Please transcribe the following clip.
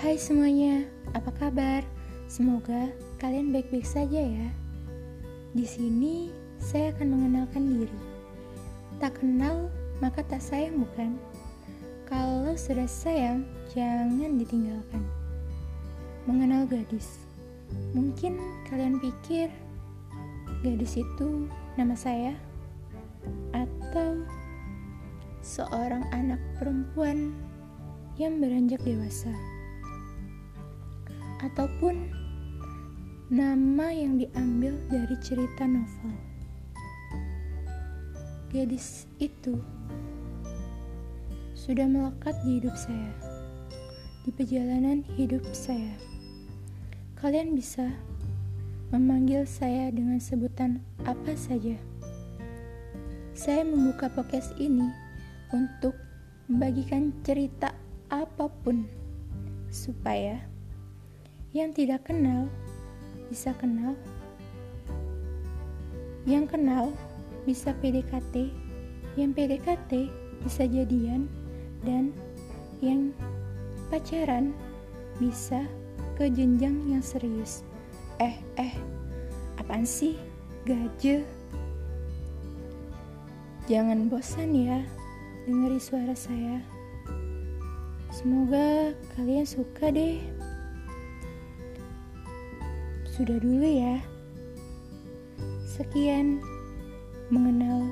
Hai semuanya, apa kabar? Semoga kalian baik-baik saja ya. Di sini saya akan mengenalkan diri. Tak kenal maka tak sayang bukan? Kalau sudah sayang, jangan ditinggalkan. Mengenal gadis. Mungkin kalian pikir gadis itu nama saya atau seorang anak perempuan yang beranjak dewasa ataupun nama yang diambil dari cerita novel. Gadis itu sudah melekat di hidup saya, di perjalanan hidup saya. Kalian bisa memanggil saya dengan sebutan apa saja. Saya membuka podcast ini untuk membagikan cerita apa pun supaya yang tidak kenal bisa kenal, yang kenal bisa PDKT, yang PDKT bisa jadian, dan yang pacaran bisa ke jenjang yang serius. Eh, eh, apaan sih? Gaje. Jangan bosan ya dengeri suara saya. Semoga kalian suka deh. Sudah dulu ya. Sekian mengenal.